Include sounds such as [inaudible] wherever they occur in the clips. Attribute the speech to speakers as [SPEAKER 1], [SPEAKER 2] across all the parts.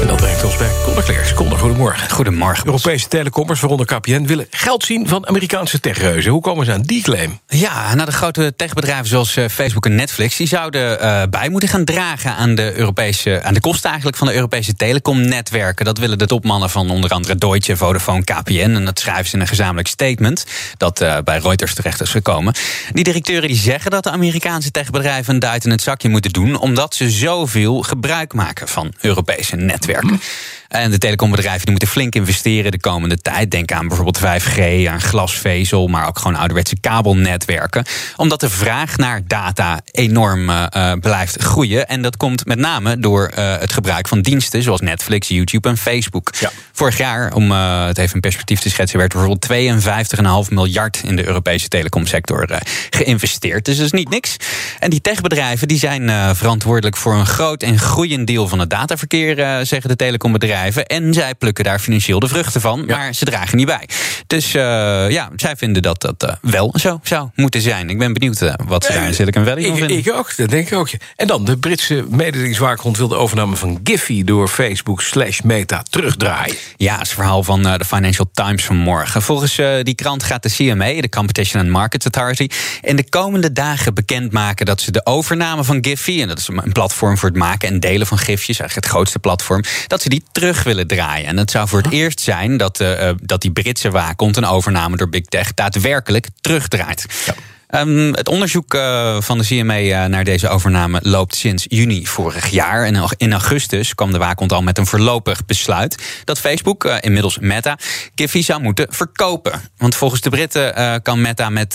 [SPEAKER 1] En dat brengt ons bij Conor Klerks. Conor, goedemorgen.
[SPEAKER 2] Goedemorgen.
[SPEAKER 1] Europese telecommers, waaronder KPN, willen geld zien van Amerikaanse techreuzen. Hoe komen ze aan die claim?
[SPEAKER 2] Ja, nou de grote techbedrijven zoals eh, Facebook en Netflix... die zouden uh, bij moeten gaan dragen aan de, Europese, aan de kosten eigenlijk van de Europese telecomnetwerken. Dat willen de topmannen van onder andere Deutsche, Vodafone, KPN. En dat schrijven ze in een gezamenlijk statement dat uh, bij Reuters terecht is gekomen. Die directeuren die zeggen dat de Amerikaanse techbedrijven... een duit in het zakje moeten doen... omdat ze zoveel gebruik maken van Europese netwerken netwerken. En de telecombedrijven die moeten flink investeren de komende tijd. Denk aan bijvoorbeeld 5G, aan glasvezel, maar ook gewoon ouderwetse kabelnetwerken. Omdat de vraag naar data enorm uh, blijft groeien. En dat komt met name door uh, het gebruik van diensten zoals Netflix, YouTube en Facebook. Ja. Vorig jaar, om uh, het even in perspectief te schetsen, werd bijvoorbeeld 52,5 miljard in de Europese telecomsector geïnvesteerd. Dus dat is niet niks. En die techbedrijven die zijn verantwoordelijk voor een groot en groeiend deel van het dataverkeer, zeggen de telecombedrijven. En zij plukken daar financieel de vruchten van, ja. maar ze dragen niet bij. Dus uh, ja, zij vinden dat dat uh, wel zo zou moeten zijn. Ik ben benieuwd uh, wat ze daar in Silicon Valley van vinden.
[SPEAKER 1] Ik ook, dat denk ik ook. En dan, de Britse mededingingswaakhond wil de overname van Giphy... door Facebook slash Meta terugdraaien.
[SPEAKER 2] Ja, het verhaal van de Financial Times vanmorgen. Volgens die krant gaat de CMA, de Competition and Markets Authority... in de komende dagen bekendmaken dat ze de overname van Giphy... en dat is een platform voor het maken en delen van gifjes... eigenlijk het grootste platform, dat ze die terug willen draaien. En het zou voor het eerst zijn dat, uh, dat die Britse waakhond, een overname door Big Tech, daadwerkelijk terugdraait. Ja. Um, het onderzoek uh, van de CMA uh, naar deze overname loopt sinds juni vorig jaar. En in augustus kwam de waakhond al met een voorlopig besluit dat Facebook, uh, inmiddels Meta, Giphy zou moeten verkopen. Want volgens de Britten kan Meta met,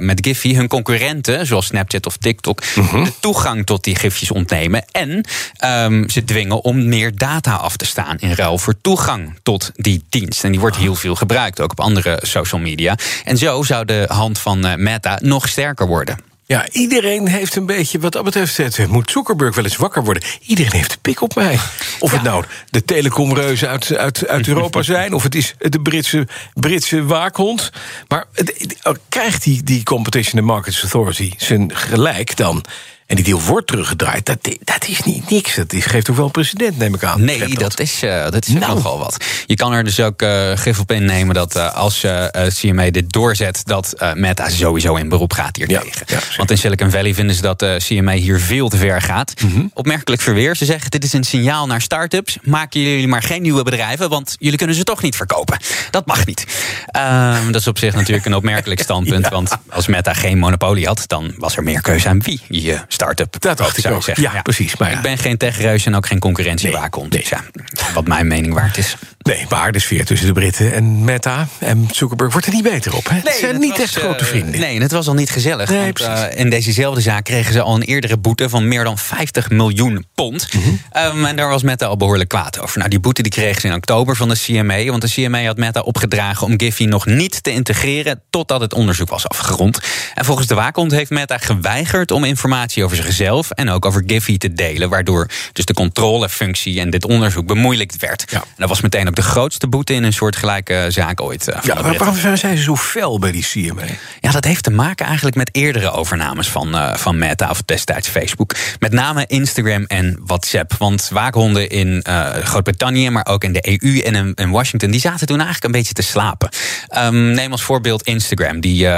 [SPEAKER 2] met Giphy hun concurrenten, zoals Snapchat of TikTok, -huh. de toegang tot die gifjes ontnemen. En um, ze dwingen om meer data af te staan in ruil voor toegang tot die dienst. En die wordt heel veel gebruikt, ook op andere social media. En zo zou de hand van Meta nog sterker worden.
[SPEAKER 1] Ja, iedereen heeft een beetje, wat dat betreft, het moet Zuckerberg wel eens wakker worden. Iedereen heeft een pik op mij. Of ja. het nou de telecomreuzen uit, uit, uit [laughs] Europa zijn, of het is de Britse, Britse waakhond. Maar het, krijgt die, die Competition and Markets Authority zijn gelijk dan? En die deal wordt teruggedraaid. Dat, dat is niet niks. Dat is, geeft ook wel een precedent, neem ik aan.
[SPEAKER 2] Nee, dat. dat. is, uh, dat is nou. nogal wat. Je kan er dus ook uh, gif op innemen dat uh, als CMA dit doorzet... dat Meta sowieso in beroep gaat hier tegen. Ja, Want in Silicon Valley vinden ze dat CMA hier veel te ver gaat. Mm -hmm. Opmerkelijk verweer. Ze zeggen dit is een signaal naar start-ups. Maken jullie maar geen nieuwe bedrijven... want jullie kunnen ze toch niet verkopen. Dat mag niet. Ehm, dat is op zich natuurlijk een opmerkelijk [laughs] standpunt. Want als Meta geen monopolie had... dan was er meer keuze aan wie je start-up.
[SPEAKER 1] Dat dacht ik ook. Zeggen. Ja, ja, precies. Maar ja.
[SPEAKER 2] Ik ben geen techreus en ook geen concurrentiewaakond. Nee, nee. Dus ja, wat mijn mening waard is.
[SPEAKER 1] Nee, maar de sfeer tussen de Britten en Meta en Zuckerberg wordt er niet beter op. Hè? Nee, het zijn niet was, echt grote vrienden.
[SPEAKER 2] Nee, en het was al niet gezellig. Nee, want, uh, in dezezelfde zaak kregen ze al een eerdere boete van meer dan 50 miljoen pond. Mm -hmm. um, en daar was Meta al behoorlijk kwaad over. Nou, die boete die kregen ze in oktober van de CMA. Want de CMA had Meta opgedragen om Giphy nog niet te integreren totdat het onderzoek was afgerond. En volgens de waakhond heeft Meta geweigerd om informatie over zichzelf en ook over Giphy te delen. Waardoor dus de controlefunctie en dit onderzoek bemoeilijkt werd. Ja. En dat was meteen de grootste boete in een soortgelijke zaak ooit. Uh,
[SPEAKER 1] ja, maar waarom zijn ze zo fel bij die CMA?
[SPEAKER 2] Ja, dat heeft te maken eigenlijk met eerdere overnames van, uh, van Meta of destijds Facebook. Met name Instagram en WhatsApp. Want waakhonden in uh, Groot-Brittannië, maar ook in de EU en in, in, Washington, die zaten toen eigenlijk een beetje te slapen. Um, neem als voorbeeld Instagram. Die,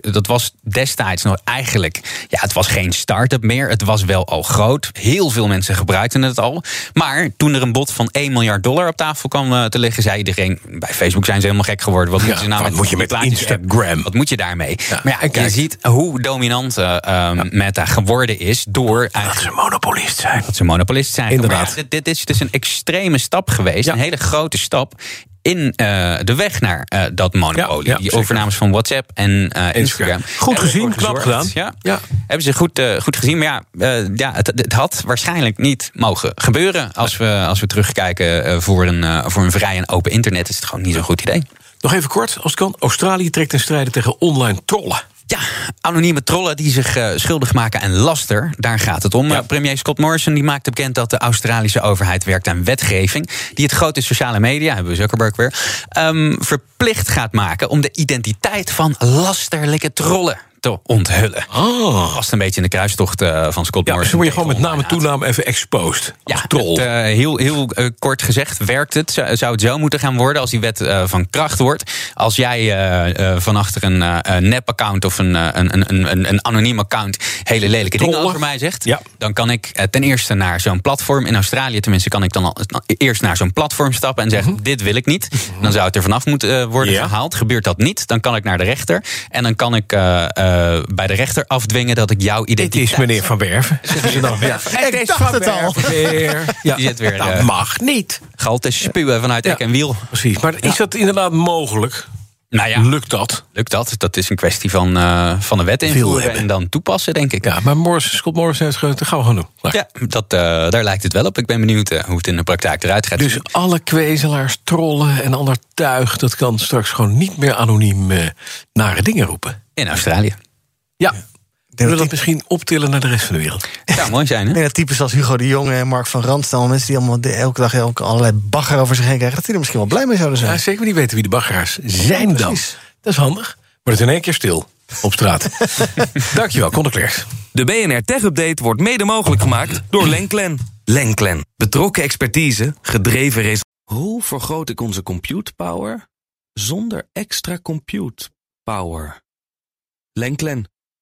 [SPEAKER 2] dat was destijds nog eigenlijk, ja, het was geen start-up meer. Het was wel al groot. Heel veel mensen gebruikten het al. Maar toen er een bod van 1 miljard dollar op tafel kwam te liggen, zei iedereen: bij Facebook zijn ze helemaal gek geworden. Wat,
[SPEAKER 1] ja,
[SPEAKER 2] moet, je nou
[SPEAKER 1] wat
[SPEAKER 2] met,
[SPEAKER 1] moet je met Instagram?
[SPEAKER 2] Wat moet je daarmee? Ja. Maar ja, kijk, je ziet hoe dominant uh, ja. Meta geworden is door.
[SPEAKER 1] Dat ze monopolist zijn.
[SPEAKER 2] Dat ze monopolist zijn.
[SPEAKER 1] Inderdaad.
[SPEAKER 2] Dit, dit, is dus een extreme stap geweest. Een hele grote stap in uh, de weg naar uh, dat monopolie. Ja, ja, die overnames van WhatsApp en uh, Instagram.
[SPEAKER 1] Goed gezien, knap gedaan.
[SPEAKER 2] Ja, ja. Hebben ze goed, goed gezien. Maar ja, ja het, het, had waarschijnlijk niet mogen gebeuren. Als we, als we terugkijken voor, een, voor een vrij en open internet... is het gewoon niet zo'n goed idee.
[SPEAKER 1] Nog even kort, als het kan. Australië trekt ten strijde tegen online trollen.
[SPEAKER 2] Ja, anonieme trollen die zich uh, schuldig maken aan laster, daar gaat het om. Ja. Premier Scott Morrison die maakte bekend dat de Australische overheid werkt aan wetgeving die het grote sociale media, hebben we Zuckerberg weer, um, verplicht gaat maken om de identiteit van lasterlijke trollen te onthullen.
[SPEAKER 1] Oh.
[SPEAKER 2] Past een beetje in de kruistocht uh, van Scott
[SPEAKER 1] ja,
[SPEAKER 2] Morrison.
[SPEAKER 1] word je gewoon met naam en toenaam even exposed.
[SPEAKER 2] Ja,
[SPEAKER 1] troll.
[SPEAKER 2] Het, uh, heel, heel uh, kort gezegd werkt het. Zou het zo moeten gaan worden als die wet van kracht wordt. Als jij van achter een nep-account of een, een, een, een, een anoniem account hele lelijke
[SPEAKER 1] Trollen.
[SPEAKER 2] dingen over mij zegt,
[SPEAKER 1] Ja.
[SPEAKER 2] dan kan ik ten eerste naar zo'n platform in Australië, tenminste kan ik dan al eerst naar zo'n platform stappen en zeggen: dit wil ik niet. Dan zou het er vanaf moeten worden
[SPEAKER 1] Ja.
[SPEAKER 2] gehaald. Gebeurt dat niet, dan kan ik naar de rechter en dan kan ik eh, bij de rechter afdwingen dat ik jouw
[SPEAKER 1] Dit
[SPEAKER 2] identiteit. [laughs]
[SPEAKER 1] is meneer Van Werven. Ja. Het is
[SPEAKER 3] dacht
[SPEAKER 1] Van
[SPEAKER 3] het al.
[SPEAKER 1] Weer. [laughs] Ja.
[SPEAKER 2] Die zit weer,
[SPEAKER 1] Dat
[SPEAKER 2] eh,
[SPEAKER 1] mag niet.
[SPEAKER 2] Gal te spuwen vanuit
[SPEAKER 1] Ja.
[SPEAKER 2] ek en wiel.
[SPEAKER 1] Precies. Maar is dat inderdaad mogelijk?
[SPEAKER 2] Nou ja,
[SPEAKER 1] Lukt dat?
[SPEAKER 2] lukt dat? Dat is een kwestie van, eh, van de wet invoeren en dan toepassen, denk ik.
[SPEAKER 1] Ja, maar Morris, Scott Morris heeft gezegd, dat gaan we doen.
[SPEAKER 2] Ja, dat, eh, daar lijkt het wel op. Ik ben benieuwd eh, hoe het in de praktijk eruit gaat
[SPEAKER 1] Dus alle kwezelaars, trollen en ander tuig... dat kan straks gewoon niet meer anoniem nare dingen roepen.
[SPEAKER 2] In Australië.
[SPEAKER 1] Ja. Willen
[SPEAKER 3] dat
[SPEAKER 1] dat misschien optillen naar de rest van de wereld?
[SPEAKER 2] Zou [laughs] mooi zijn, hè?
[SPEAKER 3] dat types als Hugo de Jonge en Mark van Randstel... mensen die allemaal de- elke dag elke, allerlei bagger over zich heen krijgen... dat die er misschien wel blij mee zouden zijn.
[SPEAKER 1] Ja, zeker maar niet weten wie de baggeraars zijn dan.
[SPEAKER 3] precies.
[SPEAKER 1] Dat is handig. Wordt het in één keer stil op straat. [laughs] Dankjewel, Conor Klerks.
[SPEAKER 4] De BNR Tech Update wordt mede mogelijk gemaakt door Lenklen. Lenklen. Betrokken expertise, gedreven resultaten. Hoe vergroot ik onze compute power zonder extra compute power? Lenklen.